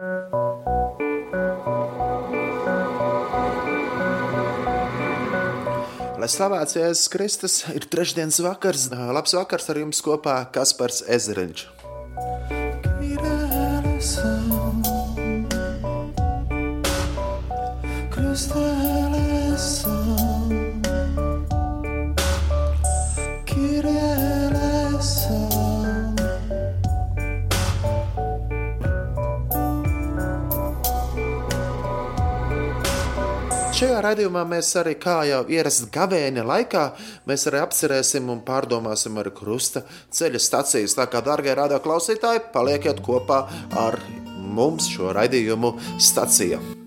Lai slavēts Jēzus Kristus, ir trešdienas vakars. Labs vakars ar jums kopā Kaspars Ezeriņš. Šajā raidījumā mēs arī, kā jau ierasts gavēņa laikā, mēs arī apcerēsim un pārdomāsim ar krusta ceļa stacijas. Tā kā, darbie radio klausītāji, palieciet kopā ar mums šo raidījumu stacijā.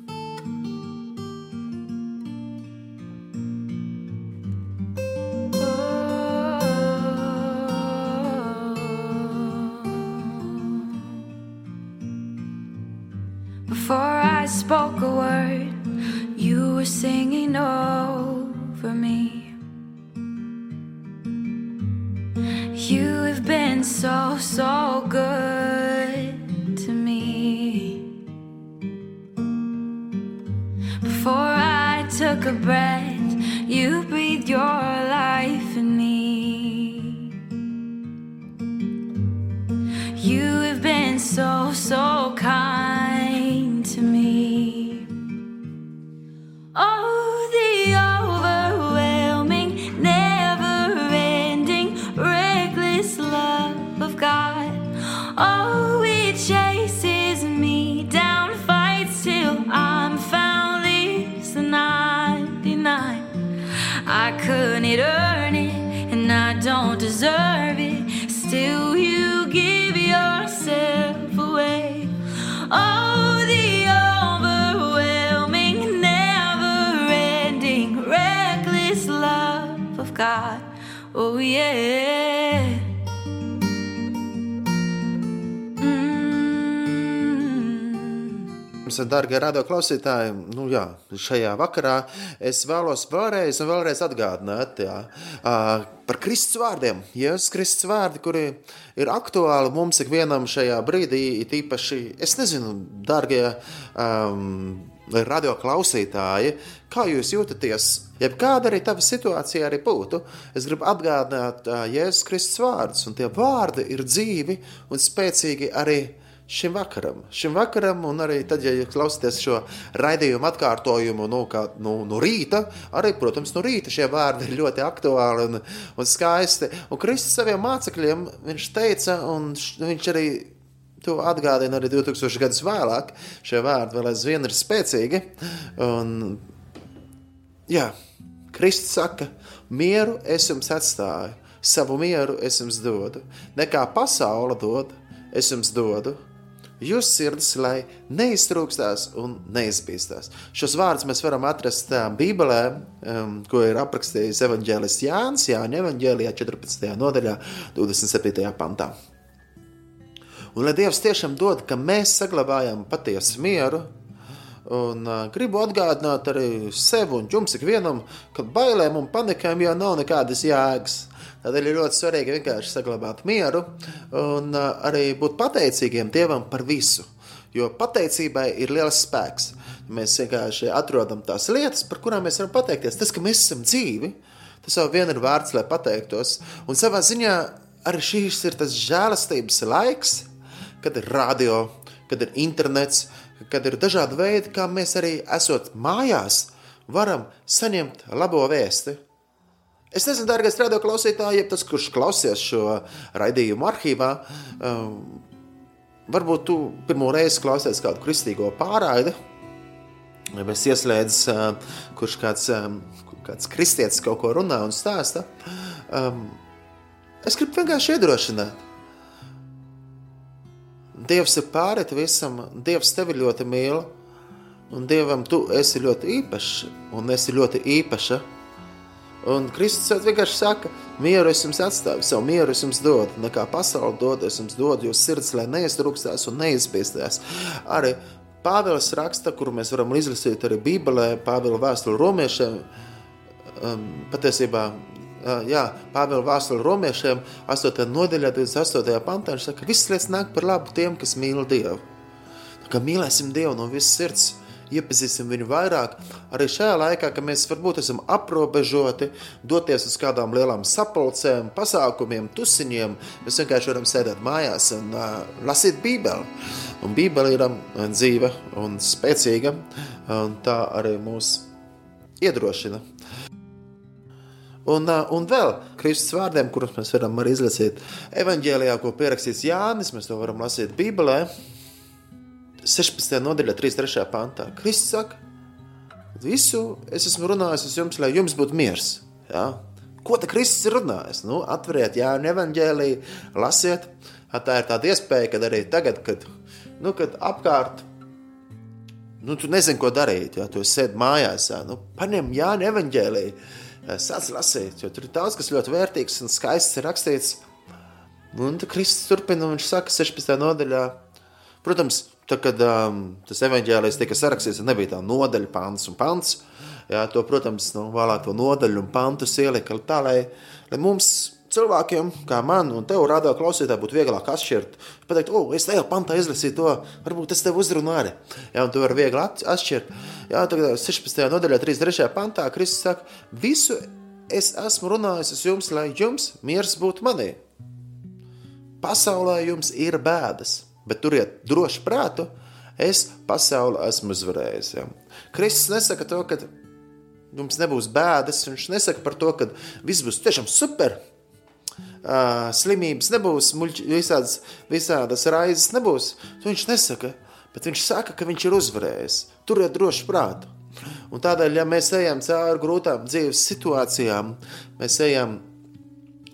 Yeah. Mm. Darbie radio klausītāji, nu jā, šajā vakarā es vēlos vēlreiz vēlreiz atgādināt jā, par Kristus vārdiem. Jēzus Kristus vārdi, kuri ir aktuāli mums ikvienam šajā brīdī, it īpaši, es nezinu, darbie um, radio klausītāji, kā jūs jūtaties? Jebkāda arī tava situācija arī būtu, es gribu atgādināt Jēzus Kristus vārdus, un tie vārdi ir dzīvi un spēcīgi arī šim vakaram. Šim vakaram, un arī tad, ja klausāties šo raidījumu atkārtojumu no, kā, no, no rīta, arī, protams, no rīta šie vārdi ir ļoti aktuāli un, un skaisti. Un Kristus saviem mācekļiem viņš teica, un viņš arī to atgādina arī 2000 gadus vēlāk. Šie vārdi vēl aizvien ir spēcīgi. Un, jā, Kristus saka, mieru es jums atstāju, savu mieru es jums dodu. Nekā pasaule dod, es jums dodu. Jūsu sirdis, lai neiztrūkstās un neizbīstās. Šos vārdus mēs varam atrast Bībelē, um, ko ir aprakstījis evanģēlis Jānis, Jāņa evanģēlijā 14. nodaļā, 27. pantā. Un lai Dievs tiešām dod, ka mēs saglabājam patiesu mieru, Un uh, gribu atgādināt arī sev un jums ikvienam, ka bailēm un panikām jau nav nekādas jēgas. Tādēļ ir ļoti svarīgi vienkārši saglabāt mieru un uh, arī būt pateicīgiem Dievam par visu. Jo pateicībai ir liels spēks. Mēs vienkārši atrodam tās lietas, par kurām mēs varam pateikties. Tas, ka mēs esam dzīvi, tas jau vien ir vārds, lai pateiktos. Un savā ziņā arī šīs ir tas žēlastības laiks, kad ir radio, kad ir internets, kad ir dažādi veidi, kā mēs arī esot mājās, varam saņemt labo vēsti. Es nezinu, dārgais radio klausītāj, ja tas, kurš klausies šo raidījumu arhīvā, um, varbūt tu pirmo reizi klausies kādu kristīgo pārraidi, vai es ieslēdzu, uh, kurš kāds, um, kāds kristietis kaut ko runā un stāsta. Um, es gribu vienkārši iedrošināt. Dievs ir pārēt visam, Dievs tevi ļoti mīl, un Dievam tu esi ļoti īpašs, un esi ļoti īpaša. Un Kristus vienkārši saka, mieru es jums atstāju, savu mieru es jums dodu, nekā pasauli dod, es jums dodu, jo sirds, lai neiztrūkstās un neizbīstās. Arī Pāvils raksta, kuru mēs varam izlasīt arī Bībelē, Pāvila vēstuli romiešiem, um, patiesībā jā, Pāvila vēstule romiešiem, 8. nodaļā, 28. pantā, viņš saka, ka visas lietas nāk par labu tiem, kas mīl Dievu. Kā mīlēsim Dievu no visas sirds, iepazīsim viņu vairāk. Arī šajā laikā, kad mēs varbūt esam aprobežoti, doties uz kādām lielām sapulcēm, pasākumiem, tusiņiem, mēs vienkārši varam sēdēt mājās un uh, lasīt Bībeli. Un Bībele ir um, dzīva un spēcīga, un tā arī mūs iedrošina. Uh, un vēl Kristus vārdiem, kurus mēs varam arī izlasīt evanģēlijā, ko pierakstīts Jānis, mēs to varam lasīt Bībelē. 16. nodaļā, 33. pantā. Kristus saka, visu es esmu runājis uz jums, lai jums būtu miers. Ja? Ko te Kristus ir runājis? Nu, atveriet, jā, un evanģēlīju, lasiet. Tā ir tāda iespēja, kad arī tagad, kad, nu, kad apkārt, nu, tu nezini, ko darīt, ja tu sēdi mājās, ja? nu, paņem Jāni evanģēlīju, sāc lasīt, jo tur ir daudz, kas ļoti vērtīgs un skaists rakstīts. Un tad Kristus turpina, un viņš saka 16. nodaļā, protams, Tad, kad um, tas evanģēlijs tika sarakstīts, nebija tā nodaļa, pants un pants. Jā, to, protams, nu, vēlāk to nodaļu un pantus ielika tā, lai, lai mums cilvēkiem, kā man un tev, rādā klausītāji, būtu vieglāk atšķirt. Pateikt, o, es tajā pantā izlasīju to, varbūt tas tev uzrunā arī. Jā, un tu vari viegli atšķirt. Jā, tagad 16. nodaļā, 33. pantā, Kristus saka, visu es esmu runājis uz jums, lai jums miers būtu manī. Pasaulē jums ir bēdas bet turiet droši prātu, es pasauli esmu uzvarējis. Ja. Kristus nesaka to, ka jums nebūs bēdas, viņš nesaka par to, ka viss būs tiešām super. Uh, slimības nebūs, muļķi, visādas, visādas raizes nebūs. To viņš nesaka, bet viņš saka, ka viņš ir uzvarējis. Turiet droši prātu. Un tādēļ, ja mēs ejam cauri grūtām dzīves situācijām, mēs ejam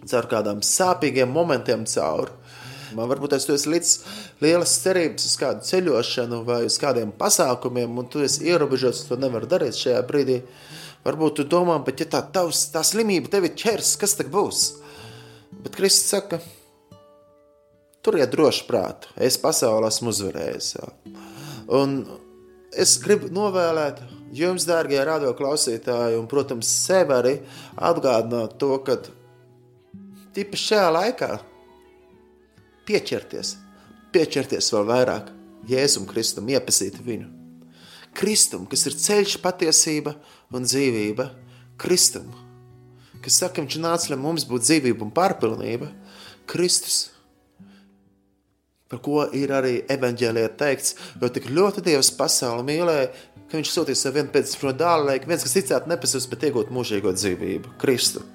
cauri kādām sāpīgiem momentiem cauri, Man varbūt es esmu līdz lielas cerības uz kādu ceļošanu vai uz kādiem pasākumiem, un tu esi ierobežots, to nevar darīt šajā brīdī. Varbūt tu domā, bet ja tā, tavs, tā slimība tevi ķers, kas tad būs? Bet Kristus saka, turiet droši prātu, es pasaulē esmu uzvarējis. Un es gribu novēlēt jums, dārgie radio klausītāji, un, protams, sev arī atgādināt to, ka tīpaši šajā laikā pieķerties, pieķerties vēl vairāk Jēzum Kristum, iepazīt viņu. Kristum, kas ir ceļš, patiesība un dzīvība, Kristum, kas saka, viņš nāca, lai mums būtu dzīvība un pārpilnība, Kristus, par ko ir arī evaņģēlijā teikts, jo tik ļoti Dievs pasauli mīlēja, ka viņš sūtīja savu no dāla, lai viens, kas ticētu, nepasūs, bet iegūt mūžīgo dzīvību, Kristu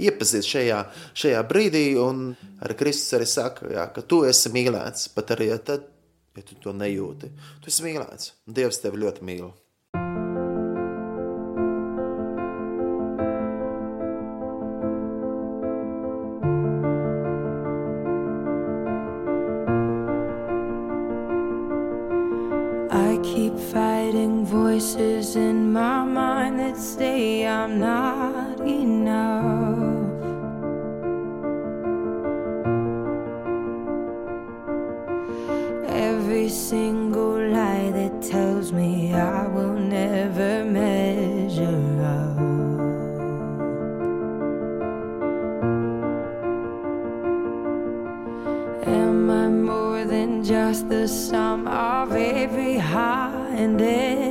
iepazīt šajā, šajā brīdī. Un arī Kristus arī saka, jā, ka tu esi mīlēts, pat arī ja tad, ja tu to nejūti. Tu esi mīlēts, un Dievs tevi ļoti mīl. Voices in my mind that say I'm not enough. and end.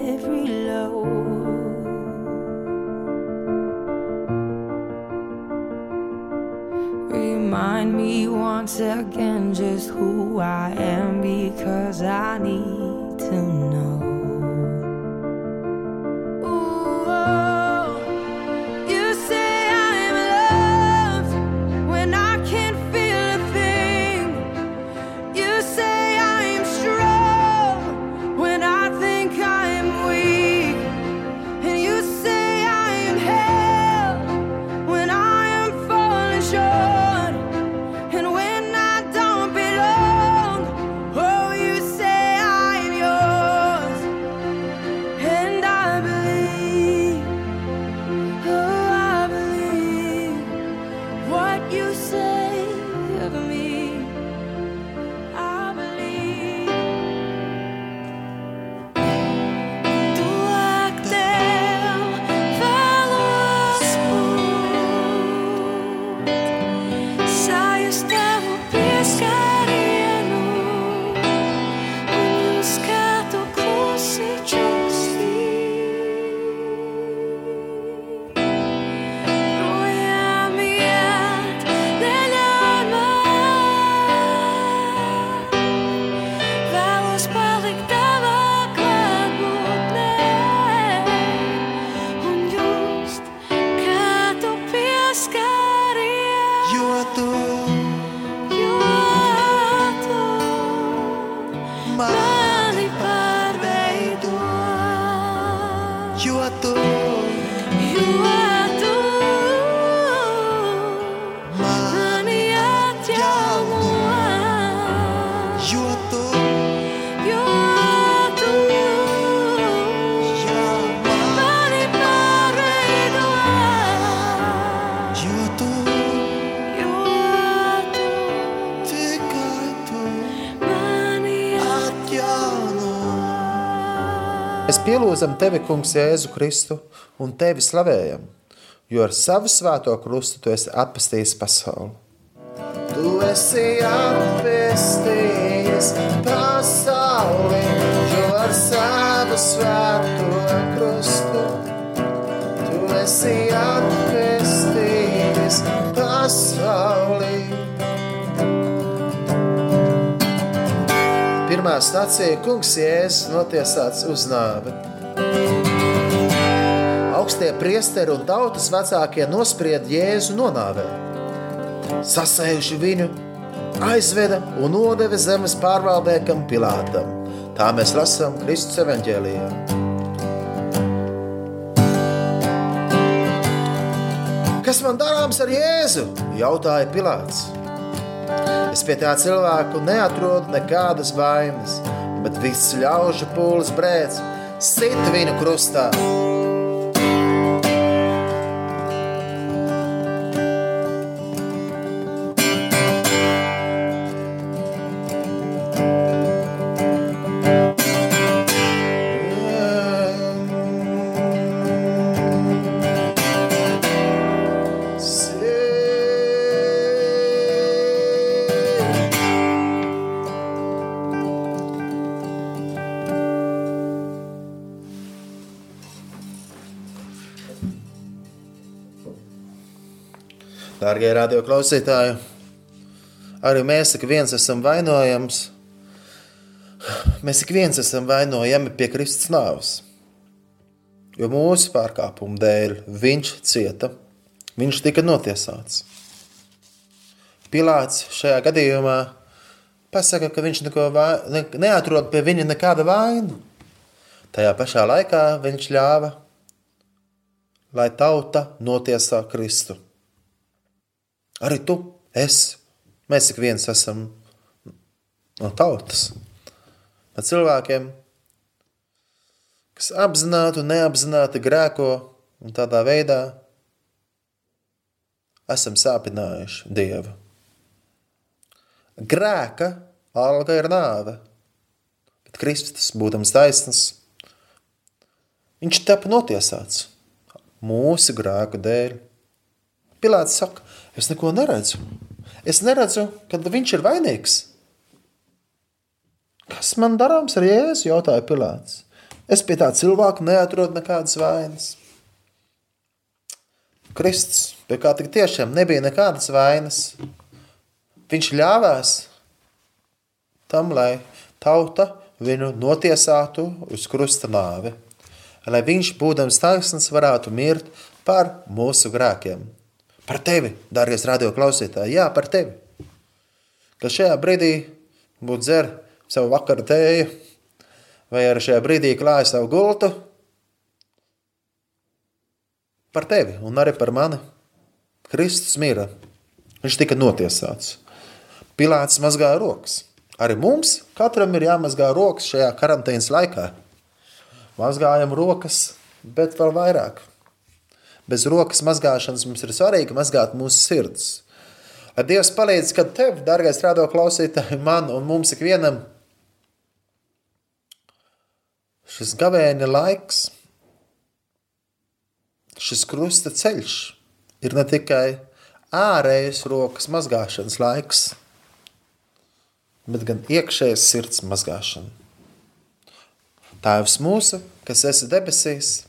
Pielūdzam tevi, Kungs, Jēzu Kristu un tevi slavējam, jo ar savu svēto krustu tu esi atpestījis pasauli. Tu esi atpestījis pasauli, jo ar savu svēto krustu tu esi atpestījis pasauli. Pirmā stācija kungs Jēzus notiesāts uz nāvi. Augstie priesteri un tautas vecākie nosprieda Jēzu nonāvēt sasējuši viņu, aizveda un nodeva zemes pārvaldniekam Pilātam. Tā mēs lasām Kristus evaņģēlijā. Kas man darāms ar Jēzu? jautāja Pilārs. Es pie tā cilvēku neatrodu nekādas vainas, bet viss ļaužu pūles brēc, sit viņu krustā. Dārgie radio klausītāji, arī mēs ik viens esam vainojams. Mēs ik viens esam vainojami pie Kristus nāves. Jo mūsu pārkāpumu dēļ viņš cieta, viņš tika notiesāts. Pilārs šajā gadījumā pasaka, ka viņš neko vai, ne, neatrod pie viņa nekāda vaina. Tajā pašā laikā viņš ļāva, lai tauta notiesā Kristu. Arī tu, es, mēs ik viens esam no tautas, no cilvēkiem, kas apzināti un neapzināti grēko un tādā veidā esam sāpinājuši Dievu. Grēka alga ir nāve, bet Kristus, būdams taisns, viņš tapa notiesāts mūsu grēku dēļ. Pilāts saka, Es neko neredzu. Es neredzu, ka viņš ir vainīgs. Kas man darāms ar Jēzu? jautāja Pilārs. Es pie tā cilvēka neatrodu nekādas vainas. Kristus, pie kā tik tiešām nebija nekādas vainas. Viņš ļāvās tam, lai tauta viņu notiesātu uz krusta nāvi, lai viņš, būdams taisns, varētu mirt par mūsu grēkiem. Par tevi, dārgais radio klausītāji, jā, par tevi. Kas šajā brīdī būtu dzer savu vakaru tēju, vai arī šajā brīdī klāja savu gultu, par tevi un arī par mani. Kristus mīra. Viņš tika notiesāts. Pilāts mazgāja rokas. Arī mums katram ir jāmazgā rokas šajā karantīnas laikā. Mazgājam rokas, bet vēl vairāk bez rokas mazgāšanas mums ir svarīgi mazgāt mūsu sirds. Lai Dievs palīdz, kad tev, dārgais rādo klausītāji, man un mums ikvienam šis gavēņa laiks, šis krusta ceļš ir ne tikai ārējas rokas mazgāšanas laiks, bet gan iekšējas sirds mazgāšana. Tēvs mūsu, kas esi debesīs,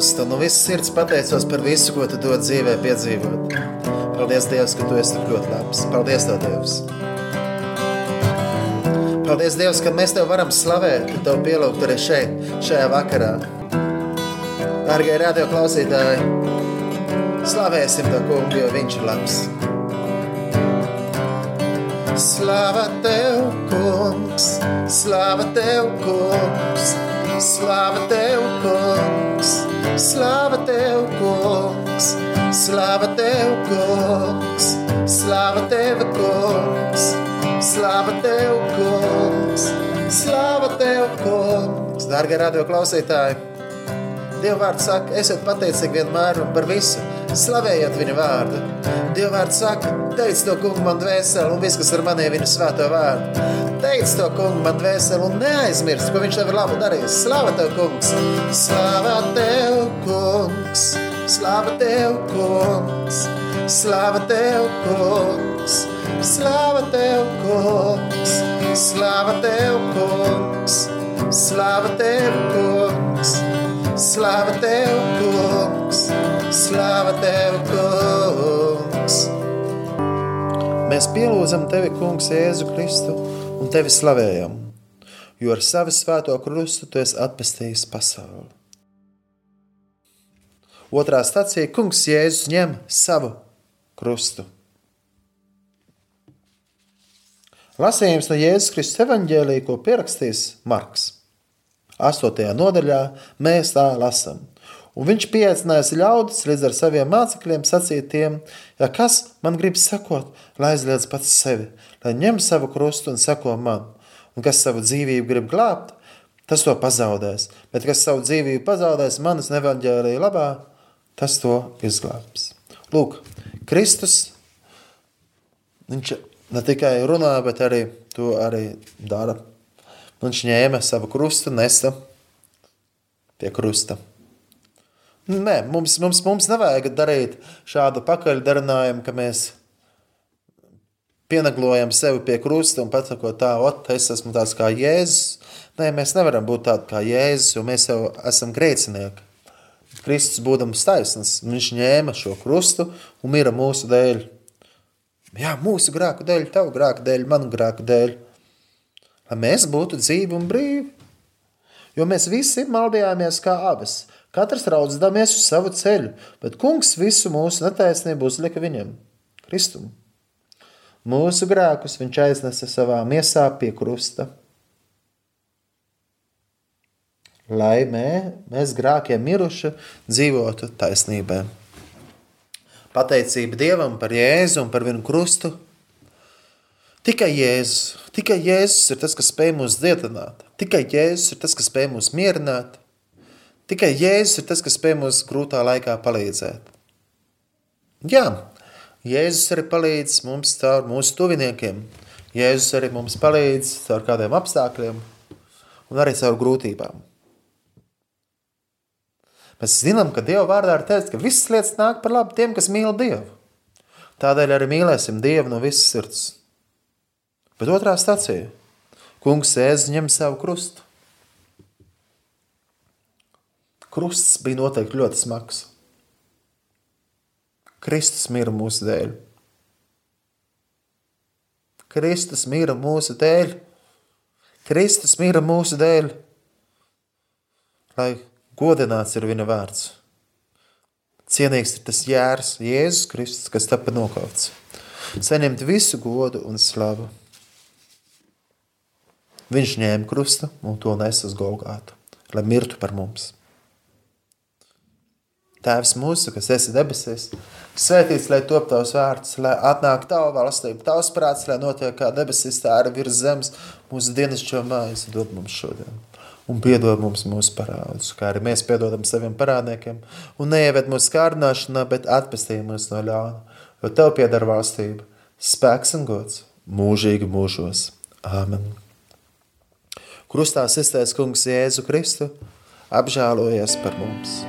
Tēvs, Tev no visas sirds pateicos par visu, ko Tu dod dzīvē piedzīvot. Paldies, Dievs, ka Tu esi tik ļoti labs. Paldies, Tev, Dievs! Paldies, Dievs, ka mēs Tev varam slavēt, ka Tev pielūgt arī šeit, šajā vakarā. Dārgie radio klausītāji, slavēsim to kungu, jo viņš ir labs. Slava Tev, kungs, slava Tev, kungs, slava Tev, kungs, slava Tev, kungs, slava Tev, kungs, slava Tev, kungs, slava Tev, kungs, slava Tev, kungs. Dārgie radio klausītāji, Dieva vārds saka, esiet pateicīgi vienmēr un par visu. Slavējiet viņa vārdu. Dieva vārds saka, teic to kungu man dvēseli un viss, kas ar mani viņa svēto vārdu. Teic to kungu man dvēseli un neaizmirst, ko viņš tev ir labu darījis. Slava tev, kungs! Slava tev, kungs! Slava tev, kungs! Slava tev, kungs! Slava tev, kungs! Slava tev, kungs! Slava tev, kungs! Slava tev, kungs, slava tev, kungs. Mēs pielūdzam tevi, kungs, Jēzu Kristu un tevi slavējam, jo ar savu svēto krustu tu esi atpestījis pasauli. Otrā stācija - kungs Jēzus ņem savu krustu. Lasījums no Jēzus Kristus evaņģēlī, ko pierakstīs Marks. 8. nodaļā mēs tā lasām. Un viņš pieaicinājis ļaudis līdz ar saviem mācekļiem sacīt tiem, ja kas man grib sekot, lai aizliedz pats sevi, lai ņem savu krustu un seko man. Un kas savu dzīvību grib glābt, tas to pazaudēs. Bet kas savu dzīvību pazaudēs manas nevaļģēlīja labā, tas to izglābs. Lūk, Kristus, viņš ne tikai runā, bet arī to arī dara. Viņš ņēma savu krustu, nesa pie krusta. Nē, mums, mums, mums nevajag darīt šādu pakaļdarinājumu, ka mēs pieneglojam sevi pie krusta un pasakot tā, ot, es esmu tāds kā Jēzus. Nē, mēs nevaram būt tādi kā Jēzus, jo mēs jau esam grēcinieki. Kristus būdams taisns, viņš ņēma šo krustu un mira mūsu dēļ. Jā, mūsu grēku dēļ, tavu grēku dēļ, manu grēku dēļ lai mēs būtu dzīvi un brīvi. Jo mēs visi maldījāmies kā abas, katrs raudzdāmies uz savu ceļu, bet kungs visu mūsu netaisnību uzlika viņam, Kristum. Mūsu grēkus viņš aiznesa savā miesā pie krusta. Lai mē, mēs grākiem miruši dzīvotu taisnībā. Pateicība Dievam par Jēzu un par viņu krustu Tikai Jēzus, tikai Jēzus ir tas, kas spēj mūs dziedināt. Tikai Jēzus ir tas, kas spēj mūs mierināt. Tikai Jēzus ir tas, kas spēj mums grūtā laikā palīdzēt. Jā, Jēzus arī palīdz mums caur mūsu tuviniekiem. Jēzus arī mums palīdz caur kādiem apstākļiem un arī caur grūtībām. Mēs zinām, ka Dieva vārdā ir teikts, ka visas lietas nāk par labu tiem, kas mīl Dievu. Tādēļ arī mīlēsim Dievu no visas sirds. Bet otrā stācija - kungs ēz ņem savu krustu. Krusts bija noteikti ļoti smags. Kristus mira mūsu dēļ. Kristus mira mūsu dēļ. Kristus mira mūsu dēļ, lai godināts ir viņa vārds. Cienīgs ir tas jērs, Jēzus Kristus, kas tapa nokauts. Saņemt visu godu un slavu. Viņš ņēma krustu un to nesa uz Golgātu, lai mirtu par mums. Tēvs mūsu, kas esi debesīs, svētīts, lai top tavs vārds, lai atnāk tava valstība, tavs prāts, lai notiek kā debesīs, tā arī virs zemes, mūsu dienasčo mājas dod mums šodien. Un piedod mums mūsu parādus, kā arī mēs piedodam saviem parādniekiem, un neieved mūsu kārdināšanā, bet atpestī mūs no ļauna, jo tev piedara valstība, spēks un gods mūžīgi mūžos. Āmen! Krustā sistais kungs Jēzu Kristu apžēlojies par mums.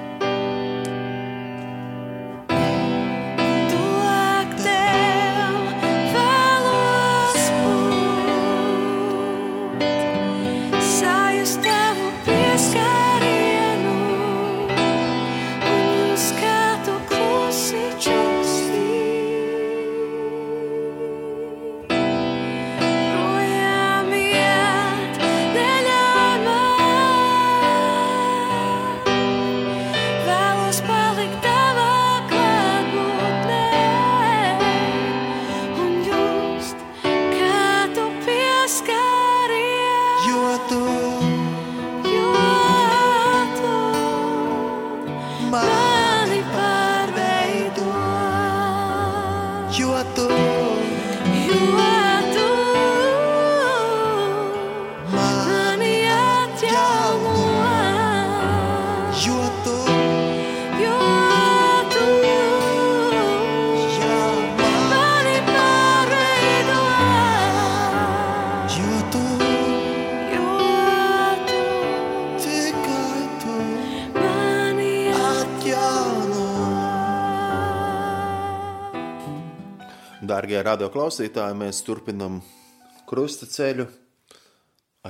okeānu. Dārgie radioklausītāji, mēs turpinam krusta ceļu.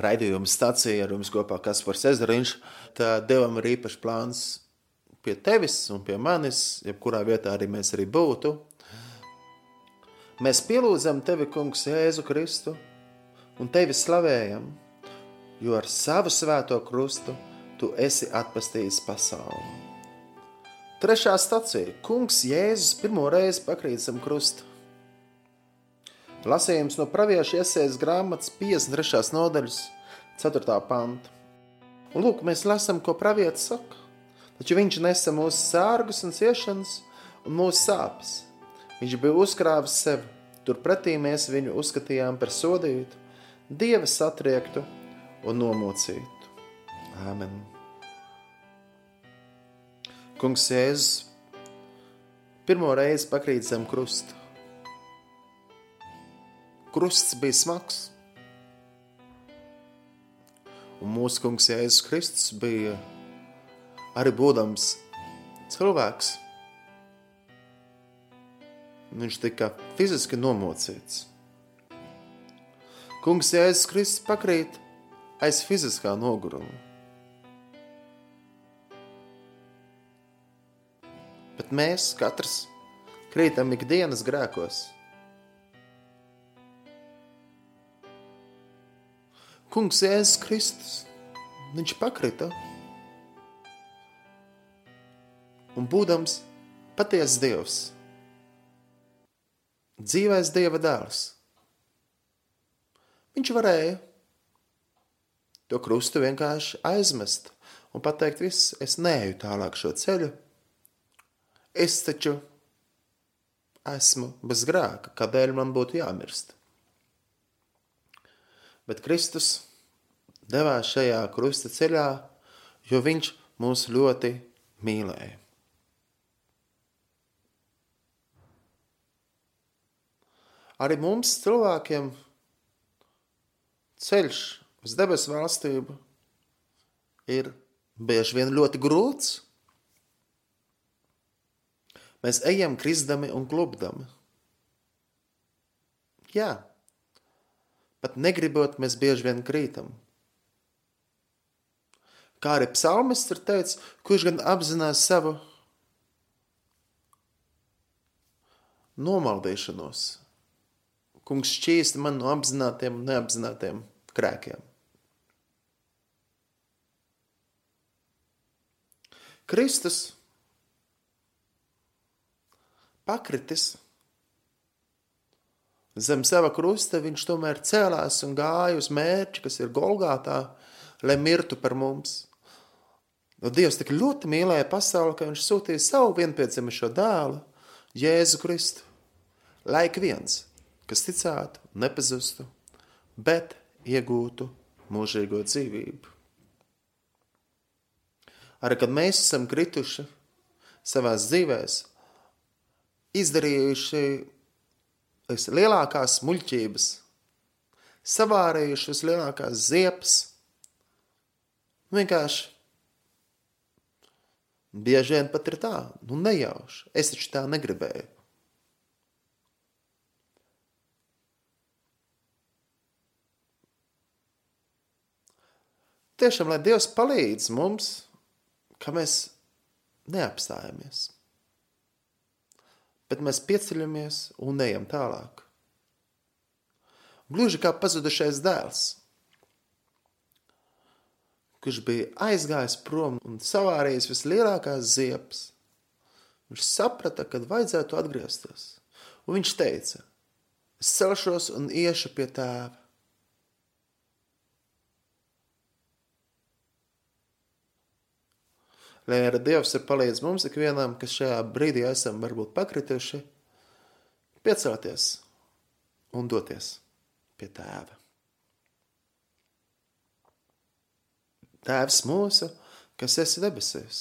Raidījuma stācija ar jums kopā Kaspars Ezeriņš. Tad Dievam ir īpašs plāns pie tevis un pie manis, jebkurā vietā arī mēs arī būtu. Mēs pielūdzam tevi, Kungs, Jēzu Kristu un tevi slavējam, jo ar savu svēto krustu tu esi atpestījis pasauli. Trešā stacija - Kungs Jēzus pirmo reizi pakrīt zem krusta. Lasījums no pravieša iesaistas grāmatas 53. nodaļas, 4. panta. Un lūk, mēs lasām, ko pravietis saka. Taču viņš nesa mūsu sārgus un ciešanas un mūsu sāpes. Viņš bija uzkrāvis sevi, turpretī mēs viņu uzskatījām par sodītu, dieva satriektu un nomocītu. Āmen! Kungs Jēzus pirmo reizi pakrīt zem krusta. Krusts bija smags. Un mūsu kungs Jēzus Kristus bija arī būdams cilvēks. Viņš tika fiziski nomocīts. Kungs Jēzus Kristus pakrīt aiz fiziskā noguruma. Bet mēs katrs krītam ikdienas grēkos. Kungs Jēzus Kristus, viņš pakrita. Un būdams patiesas Dievs, dzīvais Dieva dēls, viņš varēja to krustu vienkārši aizmest un pateikt, viss, es neeju tālāk šo ceļu. Es taču esmu bez grēka, kādēļ man būtu jāmirst bet Kristus devās šajā krusta ceļā, jo viņš mūs ļoti mīlēja. Arī mums, cilvēkiem, ceļš uz debesu valstību ir bieži vien ļoti grūts. Mēs ejam kristami un klubdami. Jā, Pat negribot, mēs bieži vien krītam. Kā arī psalmists ir teicis, kurš gan apzinās savu nomaldīšanos. Kungs šķīsta man no apzinātiem un neapzinātiem krēkiem. Kristus pakritis Zem sava krusta viņš tomēr cēlās un gāja uz mērķi, kas ir Golgātā, lai mirtu par mums. No Dievs tik ļoti mīlēja pasauli, ka viņš sūtīja savu vienpiedzimušo dēlu, Jēzu Kristu, lai ik viens, kas ticētu, nepazustu, bet iegūtu mūžīgo dzīvību. Arī kad mēs esam krituši savās dzīvēs, izdarījuši vislielākās muļķības, savārējuši vislielākās ziepes. Vienkārši bieži vien pat ir tā, nu nejauši. Es taču tā negribēju. Tiešām, lai Dievs palīdz mums, ka mēs neapstājamies bet mēs pieceļamies un ejam tālāk. Gluži kā pazudušais dēls, kurš bija aizgājis prom un savārījis vislielākās ziepes. Viņš saprata, kad vajadzētu atgriezties. Un viņš teica, es celšos un iešu pie tēva. Lai arī Dievs ir palīdz mums ikvienam, kas šajā brīdī esam varbūt pakrituši, piecelties un doties pie tēva. Tēvs mūsu, kas esi debesīs,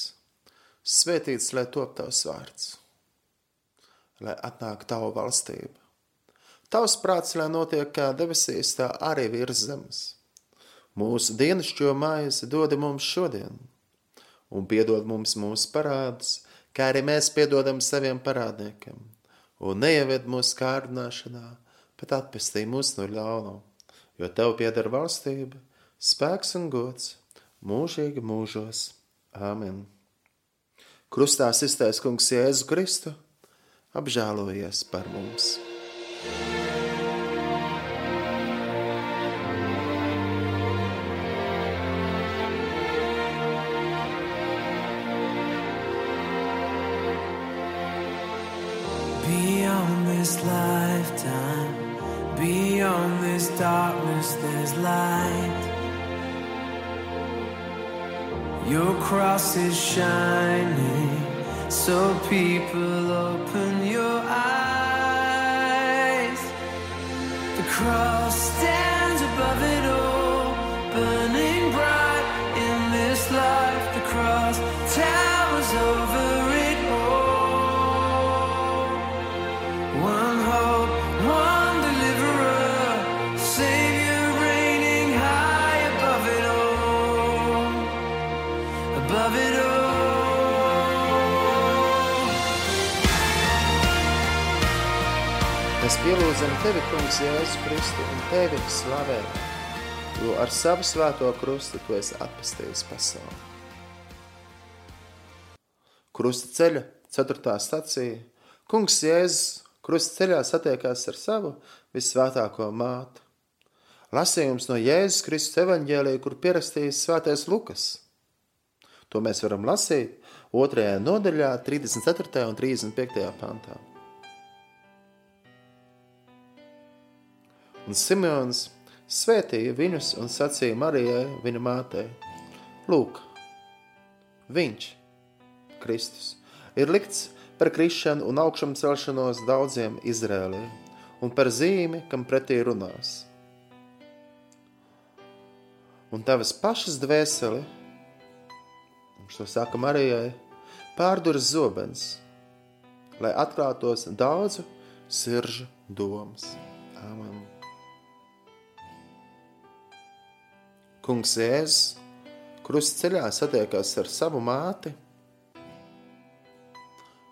svētīts, lai top tavs vārds, lai atnāk tavu valstību. Tavs prāts, lai notiek kā debesīs, tā arī virs zemes. Mūsu dienascho maizi dod mums šodien un piedod mums mūsu parādus, kā arī mēs piedodam saviem parādniekiem. un neieved mūsu kārdināšanā, bet atpestī mūs no ļaunuma, jo Tev pieder valstība, spēks un gods, mūžīgi mūžos. Āmen! Krustā iztais kungs Jēzu Kristu, apžēlojies par mums! Beyond Your cross is shining, so people open Mēs pielūdzam Tevi, Kungs, Jēzu Kristu un Tevi slavējam, jo ar savu svēto krustu Tu esi atpestījis pasauli. Krusta ceļa, ceturtā stacija, Kungs Jēzus krusta ceļā satiekās ar savu visvētāko mātu. Lasījums no Jēzus Kristus evaņģēlija, kur pierakstījis svētais Lukas. To mēs varam lasīt otrajā nodaļā, 34. un 35. pantā. Un Simons svētīja viņus un sacīja Marijai, viņa mātei: Lūk, viņš, Kristus, ir likts par krišanu un augšām celšanos daudziem Izrēlē, un par zīmi, kam pretī runās. Un tavas pašas dvēseli, viņš to saka Marijai, pārduras zobens, lai atklātos daudzu siržu domas. Āmen. Kungs Jēzus krustceļā satiekās ar savu māti,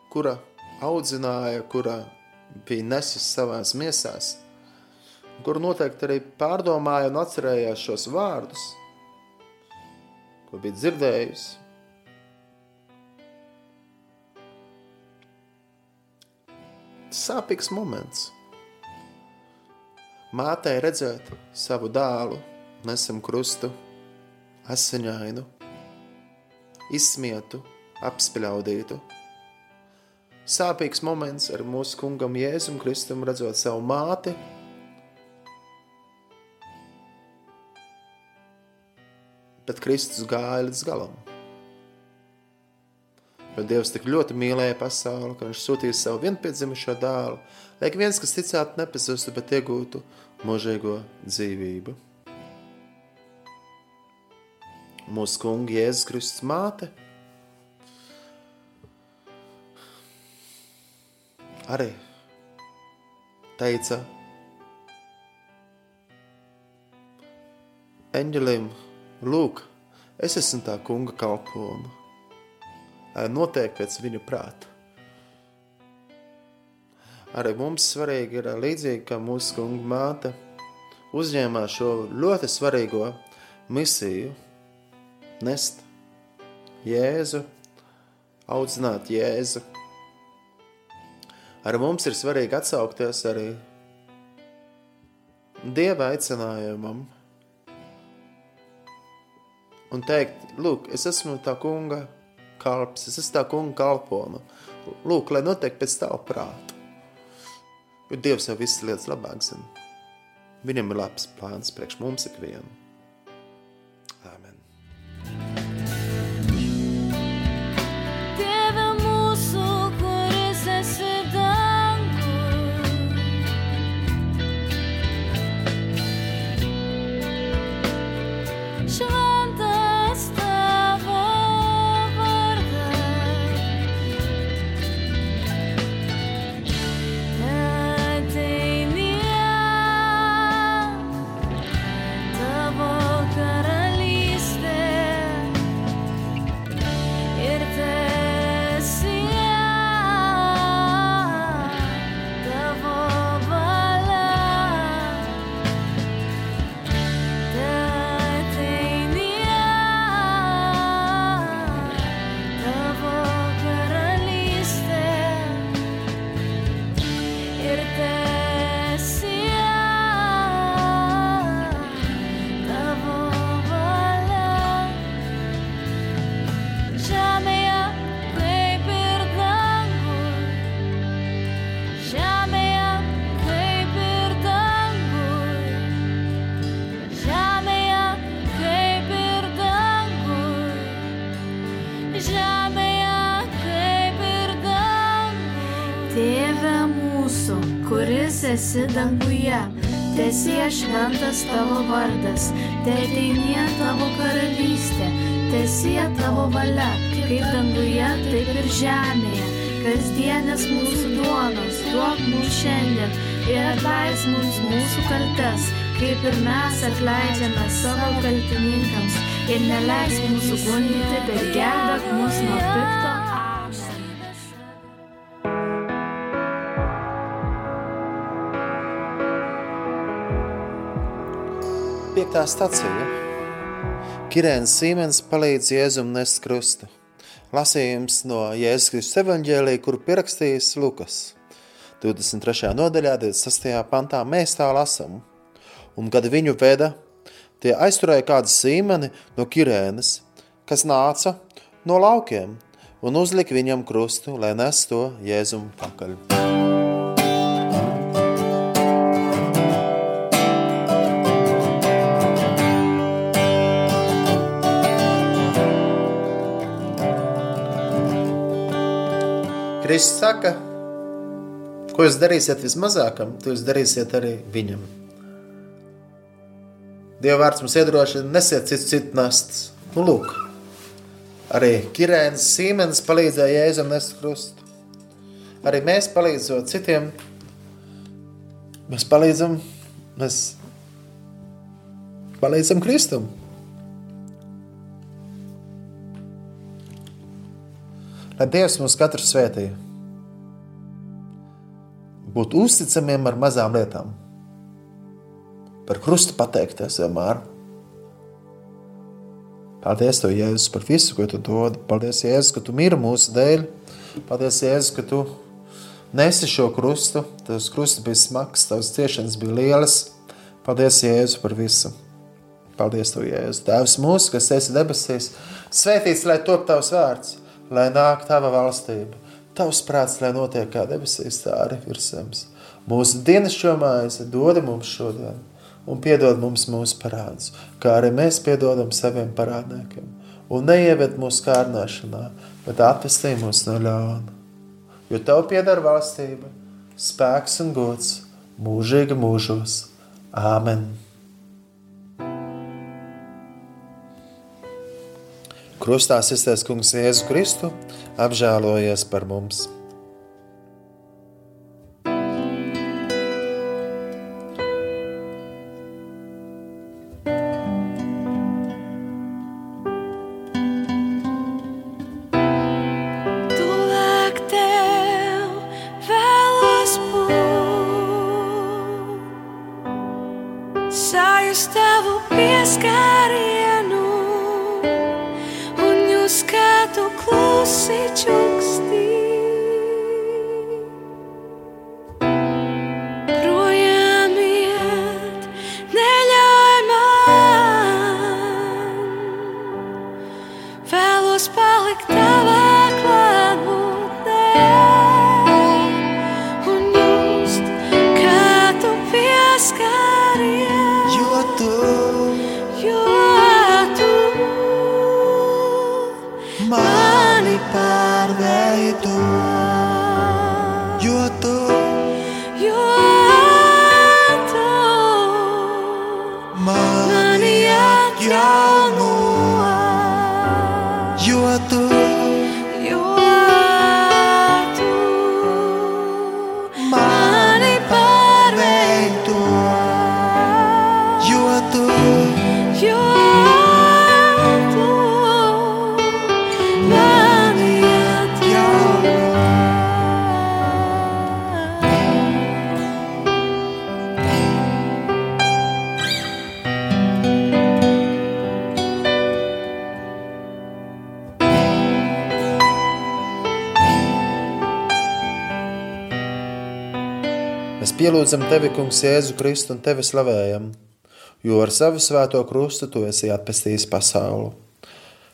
kura audzināja, kura bija nesis savās miesās, kur noteikti arī pārdomāja un atcerējās šos vārdus, ko bija dzirdējusi. Sāpīgs moments. Mātei redzēt savu dēlu, nesam krustu, asiņainu, izsmietu, apspļaudītu. Sāpīgs moments ar mūsu kungam Jēzum Kristum redzot savu māti, bet Kristus gāja līdz galam. Jo Dievs tik ļoti mīlēja pasauli, ka viņš sūtīja savu vienpiedzimušo dēlu, lai ik viens, kas ticētu, nepazustu, bet iegūtu mūžīgo dzīvību. Mūsu kunga Jēzus Kristus māte. Arī teica eņģelim, lūk, es esmu tā kunga kalpona, lai notiek pēc viņa prāta. Arī mums svarīgi ir līdzīgi, kā mūsu kunga māte uzņēmās šo ļoti svarīgo misiju nest Jēzu, audzināt Jēzu. Arī mums ir svarīgi atsaukties arī Dieva aicinājumam un teikt, lūk, es esmu tā kunga kalps, es esmu tā kunga kalpona. Lūk, lai notiek pēc tava prāta. Jo Dievs jau visas lietas labāk zina. Viņam ir labs plāns priekš mums ikvienu. Esi danguje, tesie šventas tavo vardas, te ateinie tavo karalystė, tesie tavo valia, kaip danguje, taip ir žemėje. Kasdienės mūsų duonos, duok mums šiandien. Ir atleis mums mūsų kaltes, kaip ir mes atleidžiame savo kaltininkams. Ir neleis mūsų gundyti, bet gelbėk mus nuo pikto. Piektā stacija. Kirēns Sīmens palīdz Jēzum nest krustu. Lasījums no Jēzus Kristus evaņģēlī, kuru pierakstījis Lukas. 23. nodaļā, 26. pantā mēs tā lasam. Un kad viņu veda, tie aizturēja kādu sīmeni no Kirēnas, kas nāca no laukiem, un uzlika viņam krustu, lai nes to Jēzum pakaļ. Kristus saka, ko jūs darīsiet vismazākam, to jūs darīsiet arī viņam. Dieva vārds mums iedrošina, nesiet citu, citu nastas. Nu, lūk, arī Kirēns Sīmenis palīdzēja Jēzum nest krustu. Arī mēs palīdzot citiem, mēs palīdzam, mēs palīdzam Kristum. Lai Dievs mums katru svētīja, būt uzticamiem ar mazām lietām, par krustu pateikties vienmēr. Paldies, Tev, Jēzus, par visu, ko Tu dod. Paldies, Jēzus, ka Tu miri mūsu dēļ. Paldies, Jēzus, ka Tu nesi šo krustu. Tavs krusts bija smags, Tavs ciešanas bija lielas. Paldies, Jēzus, par visu. Paldies, Tev, Jēzus. Tēvs mūsu, kas esi debesīs, svētīts, lai top Tavs vārds, lai nāk Tava valstība. Tavs prāts, lai notiek kā debesīs, tā arī virs zemes. Mūsu dienas šo maizi dod mums šodien un piedod mums mūsu parādus, kā arī mēs piedodam saviem parādniekiem. Un neieved mūsu kārdināšanā, bet atvestī mūs no ļauna. Jo Tev pieder valstība, spēks un gods mūžīgi mūžos. Āmen! Krustā iztais kungs Jēzu Kristu apžēlojies par mums. Mēs pielūdzam Tevi, Kungs, Jēzu Kristu un Tevi slavējam, jo ar savu svēto krustu Tu esi atpestījis pasauli.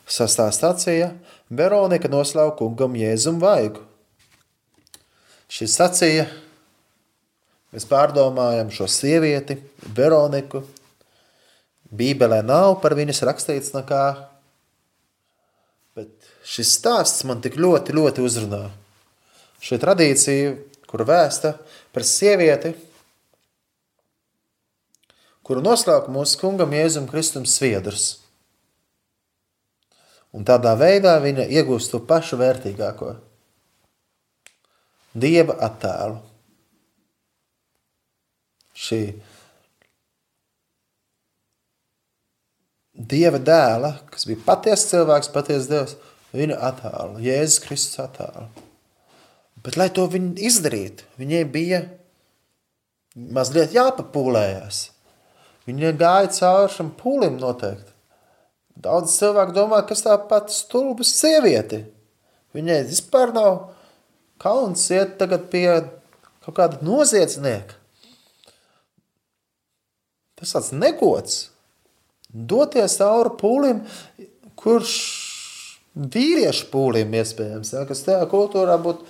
Sastā stācija Veronika noslauka kungam Jēzum vaigu. Šī stācija mēs pārdomājam šo sievieti, Veroniku. Bībelē nav par viņas rakstīts nekā, bet šis stāsts man tik ļoti, ļoti uzrunā. Šī tradīcija kur vēsta par sievieti, kuru noslēp mūsu kungam Jēzum Kristum sviedrs. Un tādā veidā viņa iegūst to pašu vērtīgāko - dieva attēlu. Šī dieva dēla, kas bija patiesa cilvēks, patiesa dievs, viņa attēlu, Jēzus Kristus attēlu. Bet, lai to viņi izdarītu, viņai bija mazliet jāpapūlējas. Viņa gāja cauri šim pūlim noteikti. Daudz cilvēku domā, kas tā pati stulbas sievieti. Viņai vispār nav kauns iet tagad pie kaut kāda noziedznieka. Tas tāds negods. Doties cauri pūlim, kurš vīriešu pūlim iespējams, ja, kas tajā kultūrā būtu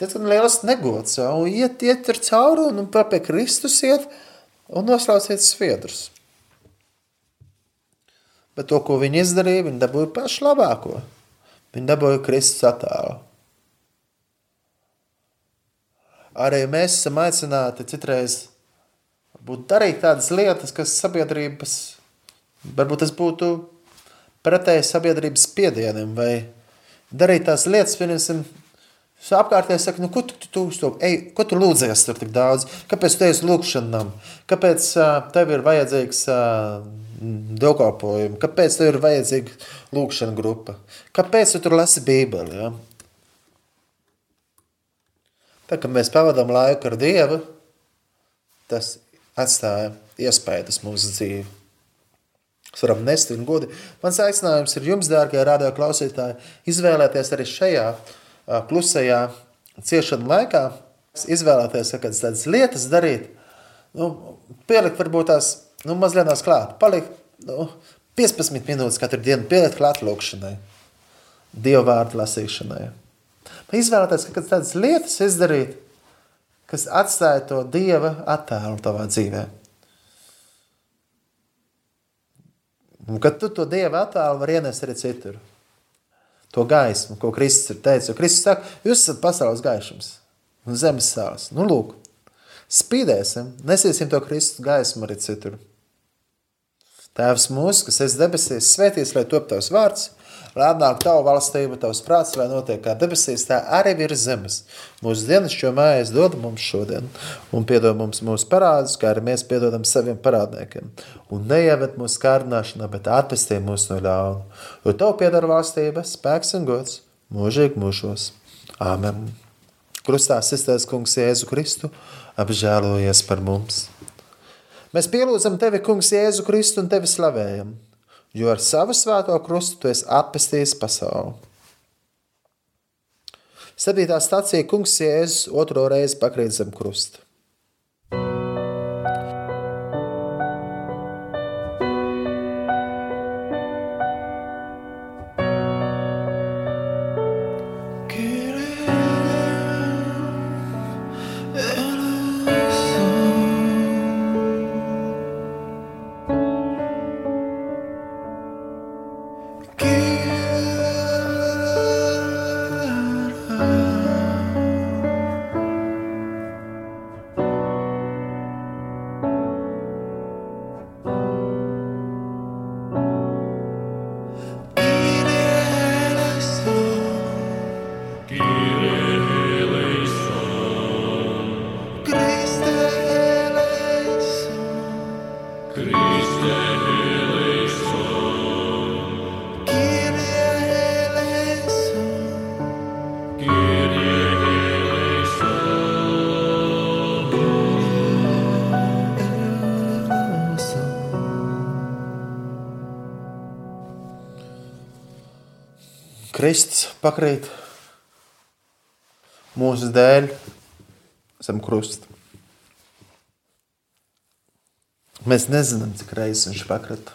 diezgan liels negods. Ja, un iet, iet ar cauri un pie Kristus iet un noslauciet sviedrus. Bet to, ko viņi izdarīja, viņi dabūja pašu labāko. Viņi dabūja Kristus attēlu. Arī mēs esam aicināti citreiz būt darīt tādas lietas, kas sabiedrības, varbūt tas būtu pretēji sabiedrības spiedienam, vai darīt tās lietas, piemēram, apkārtēji saka, nu, ko tu, tu, tu, tu, ej, ko tu lūdzies tur tik daudz, kāpēc tu uz lūkšanām, kāpēc uh, tev ir vajadzīgs uh, dievkalpojumi, kāpēc tev ir vajadzīga lūkšana grupa, kāpēc tu tur lasi bībeli, ja? Tā, kad mēs pavadām laiku ar Dievu, tas atstāja iespējas mūsu dzīvi. Mēs varam nest viņu gudi. Mans aicinājums ir jums, dārgie radio klausītāji, izvēlēties arī šajā klusajā ciešanu laikā, izvēlēties kādas tādas lietas darīt, nu, pielikt varbūt tās, nu, mazliet tās klāt, palikt, nu, 15 minūtes katru dienu pielikt klāt lūkšanai, Dievu vārdu lasīšanai. Izvēlēties kādas tādas lietas izdarīt, kas atstāja to Dieva attēlu tavā dzīvē. Un kad tu to Dieva attēlu vari ienest arī citur. To gaismu, ko Kristus ir teicis. Jo Kristus saka, jūs esat pasaules gaišums un zemes sāls. Nu, lūk, spīdēsim, nesiesim to Kristus gaismu arī citur. Tēvs mūsu, kas esi debesīs, svētīs, lai top tavs vārds, lai atnāk tavu valstību, tavs prāts, lai notiek kā debesīs, tā arī virs zemes. Mūsu dienas šo mājas dod mums šodien, un piedod mums mūsu parādus, kā arī mēs piedodam saviem parādniekiem. Un neievet mūsu kārdināšanā, bet atpestī mūs no ļauna. Jo tev piedara valstība, spēks un gods mūžīgi mūžos. Āmen. Krustā sisters kungs Jēzu Kristu, apžēlojies par mums. Mēs pielūdzam tevi, kungs, Jēzu Kristu un tevi slavējam, jo ar savu svēto krustu tu esi atpestījis pasauli. Septītā stācija kungs Jēzus otro reizi pakrīt zem krusta. Kristus pakrīt mūsu dēļ zem krusta. Mēs nezinām, cik reizes viņš pakrita.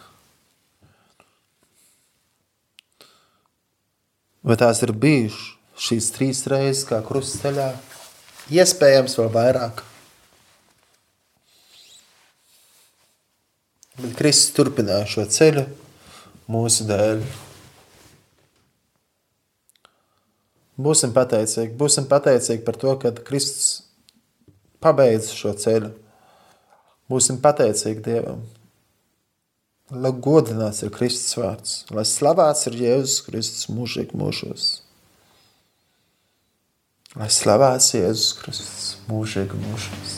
Vai tās ir bijušas šīs trīs reizes, kā krustceļā? Iespējams, vēl vairāk. Bet Kristus turpināja šo ceļu mūsu dēļ. Būsim pateicīgi, būsim pateicīgi par to, ka Kristus pabeidz šo ceļu. Būsim pateicīgi Dievam. Lai godināts ir Kristus vārds, lai slavēts ir Jēzus Kristus mūžīgi mūžos. Lai slavēts Jēzus Kristus mūžīgi mūžos.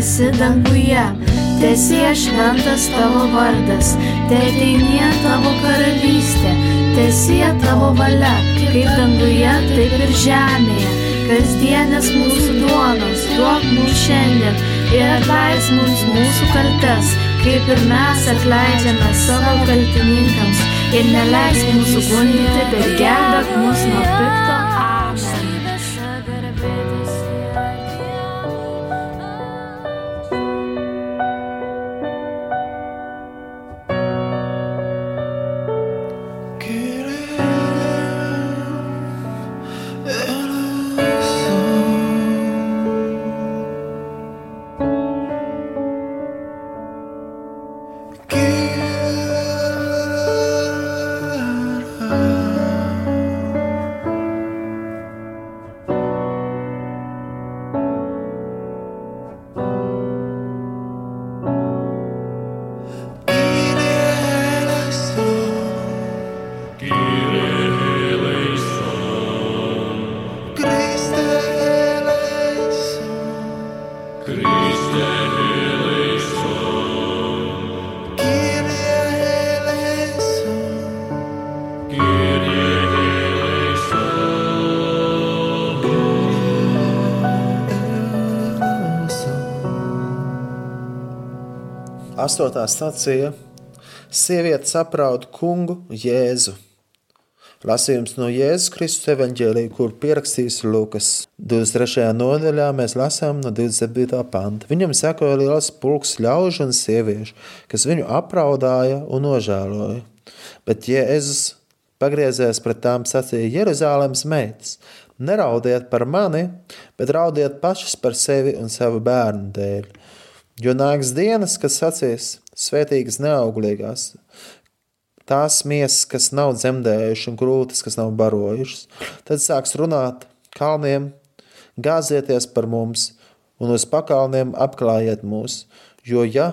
Esi danguje, tesie šventas tavo vardas, teateinie tavo karalystė, tesie tavo valia, kaip danguje, taip ir žemėje. Kasdienės mūsų duonos, duok mums šiandien ir atleis mums mūsų kaltes, kaip ir mes atleidžiame savo kaltininkams ir neleisk mūsų gundyti, bet gelbėk mus nuo pikto. Astotā stācija Sieviete saprauda kungu Jēzu. Lasījums no Jēzus Kristus evaņģēlīja, kur pierakstīts Lukas 23. nodaļā, mēs lasām no 27. panta. Viņam sekoja liels pulks ļaužu un sieviešu, kas viņu apraudāja un nožēloja. Bet Jēzus pagriezies pret tām sacīja Jeruzālēmas meitas. Neraudiet par mani, bet raudiet pašas par sevi un savu bērnu dēļ. Jo nāks dienas, kad sacīs svētīgas neauglīgās, tās miesas, kas nav dzemdējušas, un krūtis, kas nav barojušas. Tad sāks runāt kalniem, gāzieties par mums, un uz pakalniem apklājiet mūs. Jo, ja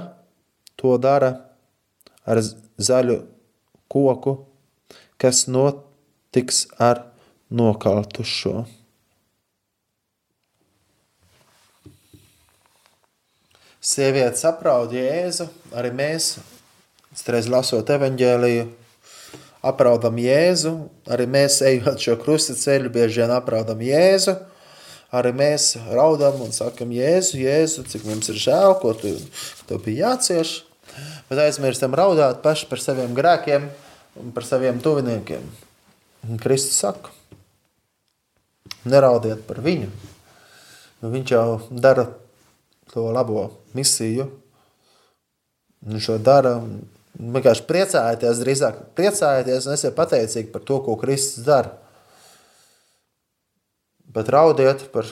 to dara ar zaļu koku, kas notiks ar nokaltušo. Sieviete saprauda Jēzu, arī mēs, reiz lasot evaņģēliju, apraudam Jēzu, arī mēs ejot šo krusta ceļu, bieži vien apraudam Jēzu, arī mēs raudam un sakam Jēzu, Jēzu, cik mums ir žēl, ko tu, tu bija jācieš, bet aizmirstam raudāt paši par saviem grēkiem un par saviem tuviniekiem. Un Kristus saka, neraudiet par viņu, viņš jau dara to labo misiju. Viņš to dara. Vienkārši priecājieties, drīzāk priecājieties un esiet pateicīgi par to, ko Kristus dara. Bet raudiet par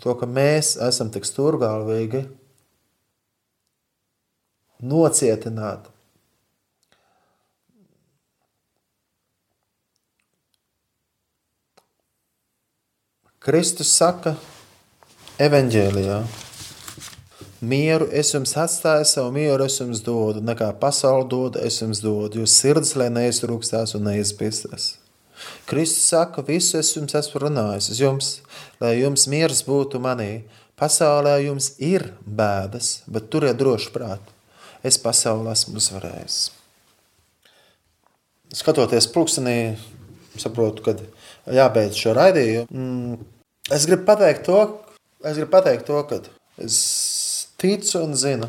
to, ka mēs esam tik stūrgalvīgi, nocietināti. Kristus saka, evanģēlijā. Mieru es jums atstāju, savu mieru es jums dodu, nekā pasaule dod, es jums dodu. Jūs sirds, lai neizrūkstās un neizpistās. Kristus saka, visu es jums esmu runājis jums, lai jums miers būtu manī. Pasaulē jums ir bēdas, bet turiet droši prātu. Es pasaulē esmu uzvarējis. Skatoties pulkstenī, saprotu, ka jābeidz šo raidījumu. Mm, es gribu pateikt to, es gribu pateikt to, ka es ticu un zinu,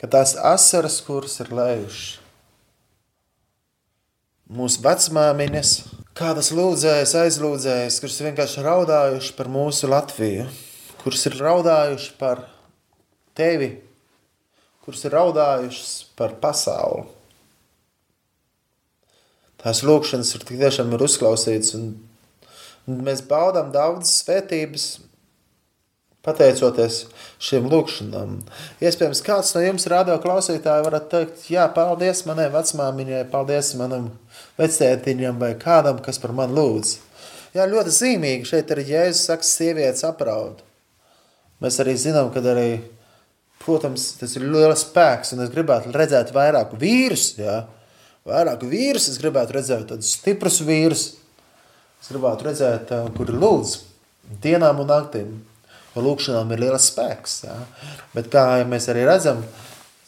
ka tās asaras, kuras ir lējušas, mūsu vecmāmiņas, kādas lūdzējas, aizlūdzējas, kuras vienkārši raudājuši par mūsu Latviju, kuras ir raudājuši par tevi, kuras ir raudājušas par pasauli. Tās lūkšanas ir tik tiešām ir uzklausītas, un mēs baudām daudzas svētības, pateicoties šiem lūkšanām. Iespējams, kāds no jums rādio klausītāji varat teikt, jā, paldies manai vecmāmiņai, paldies manam vectētiņam vai kādam, kas par mani lūdz. Jā, ļoti zīmīgi šeit arī Jēzus saka, sievietes apraud. Mēs arī zinām, ka arī, protams, tas ir liels spēks, un es gribētu redzēt vairāk vīrus, jā, vairāk vīrus, es gribētu redzēt tādus stiprus vīrus, es gribētu redzēt, kuri lūdz dienām un naktīm. Un lūkšanām ir liels spēks. Jā. Bet kā mēs arī redzam,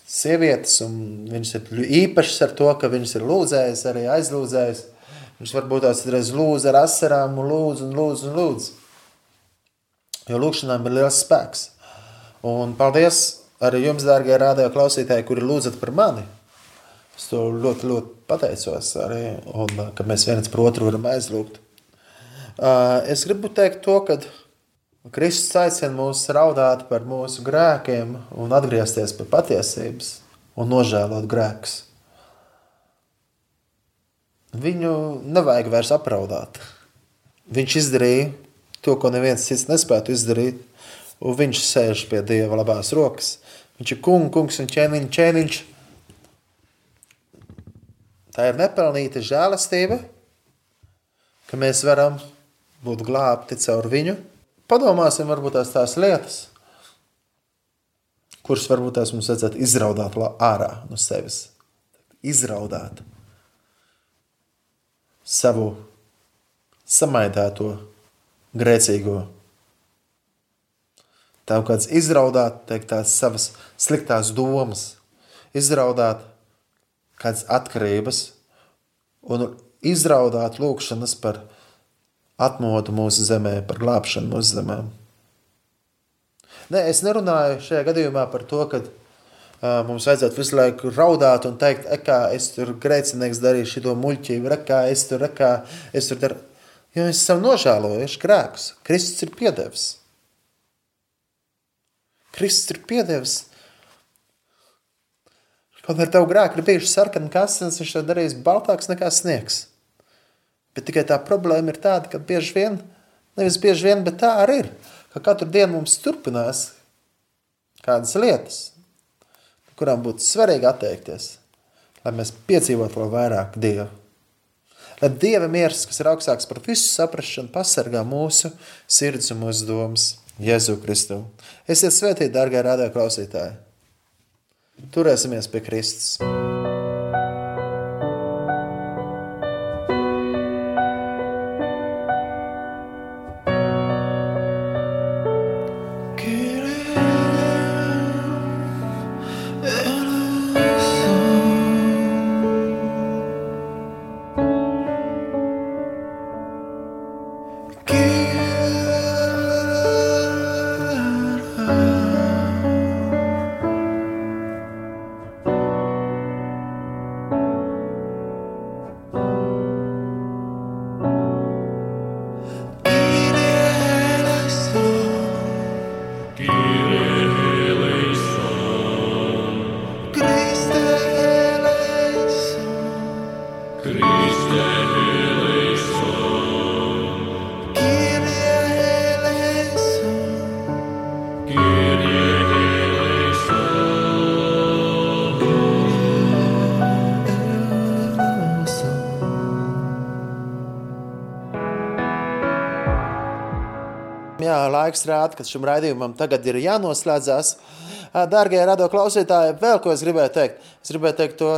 sievietes, un viņas ir īpašas ar to, ka viņas ir lūdzējas, arī aizlūdzējas. Viņš varbūt tās reiz lūdz ar asarām un lūdz un lūdz un lūdz. Jo lūkšanām ir liels spēks. Un paldies arī jums, dārgie rādījā klausītāji, kuri lūdzat par mani. Es to ļoti, ļoti pateicos arī, un ka mēs viens par otru varam aizlūgt. Es gribu teikt to, ka Kristus aicina mūs raudāt par mūsu grēkiem un atgriezties pie patiesības un nožēlot grēkus. Viņu nevajag vairs apraudāt. Viņš izdarīja to, ko neviens cits nespētu izdarīt, un viņš sēž pie Dieva labās rokas. Viņš ir kungs, kungs un ķēniņš, ķēniņš. Tā ir nepelnīta žēlastība, ka mēs varam būt glābti caur viņu, Padomāsim, varbūt tās tās lietas, kuras varbūt tās mums vajadzētu izraudāt ārā no sevis. Izraudāt savu samaidēto grēcīgo. Tā kāds izraudāt, teikt, tās savas sliktās domas, izraudāt kādas atkarības un izraudāt lūkšanas par atmodu mūsu zemē, par glābšanu mūsu zemē. Nē, es nerunāju šajā gadījumā par to, ka uh, mums vajadzētu visu laiku raudāt un teikt, kā es tur grēcinieks darīju šo muļķību, kā es tur, kā es tur daru. Jo mēs esam nožēlojuši grēkus. Kristus ir piedevis. Kristus ir piedevis. Kaut ar tavu grēku ir bijuši sarkani kasnes, viņš to darījis baltāks nekā sniegs. Bet tikai tā problēma ir tāda, ka bieži vien, nevis bieži vien, bet tā arī ir, ka katru dienu mums turpinās kādas lietas, kurām būtu svarīgi atteikties, lai mēs piedzīvotu vēl vairāk Dievu. Lai Dieva miers, kas ir augstāks par visu saprašanu, pasargā mūsu sirds un mūsu domas Jēzu Kristu. Esiet svētīti, dārgā rādā klausītāji! Turēsimies pie Kristus! Laiks rāda, ka šim raidījumam tagad ir jānoslēdzās. Dārgie radio klausītāji, vēl ko es gribēju teikt? Es gribēju teikt to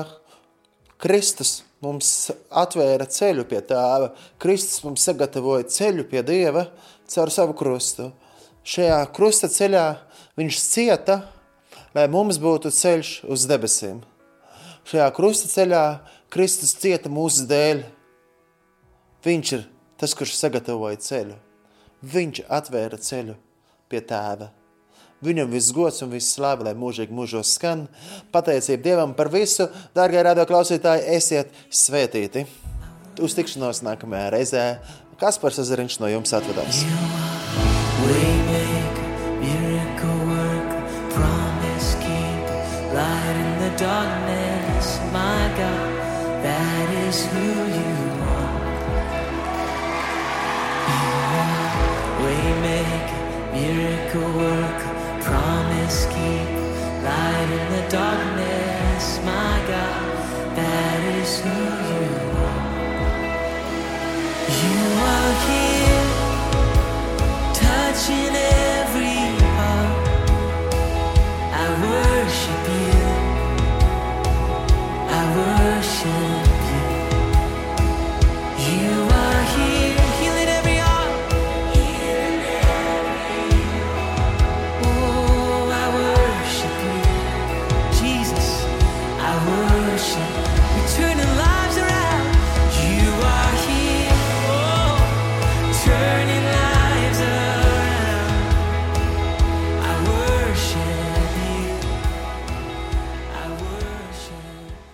Kristus mums atvēra ceļu pie tēva. Kristus mums sagatavoja ceļu pie dieva caur savu krustu. Šajā krusta ceļā viņš cieta, lai mums būtu ceļš uz debesīm. Šajā krusta ceļā Kristus cieta mūsu dēļ. Viņš ir tas, kurš sagatavoja ceļu. Viņš atvēra ceļu pie tēva. Viņam viss gods un viss slāve, lai mūžīgi mūžos skan. Pateicība Dievam par visu. Dārgie radio klausītāji, esiet svētīti. Uz tikšanos nākamajā reizē. Kaspars Ezeriņš no jums atvedās. Waymaker, miracle worker, promise keep, light in the darkness, my God, that is who you are. You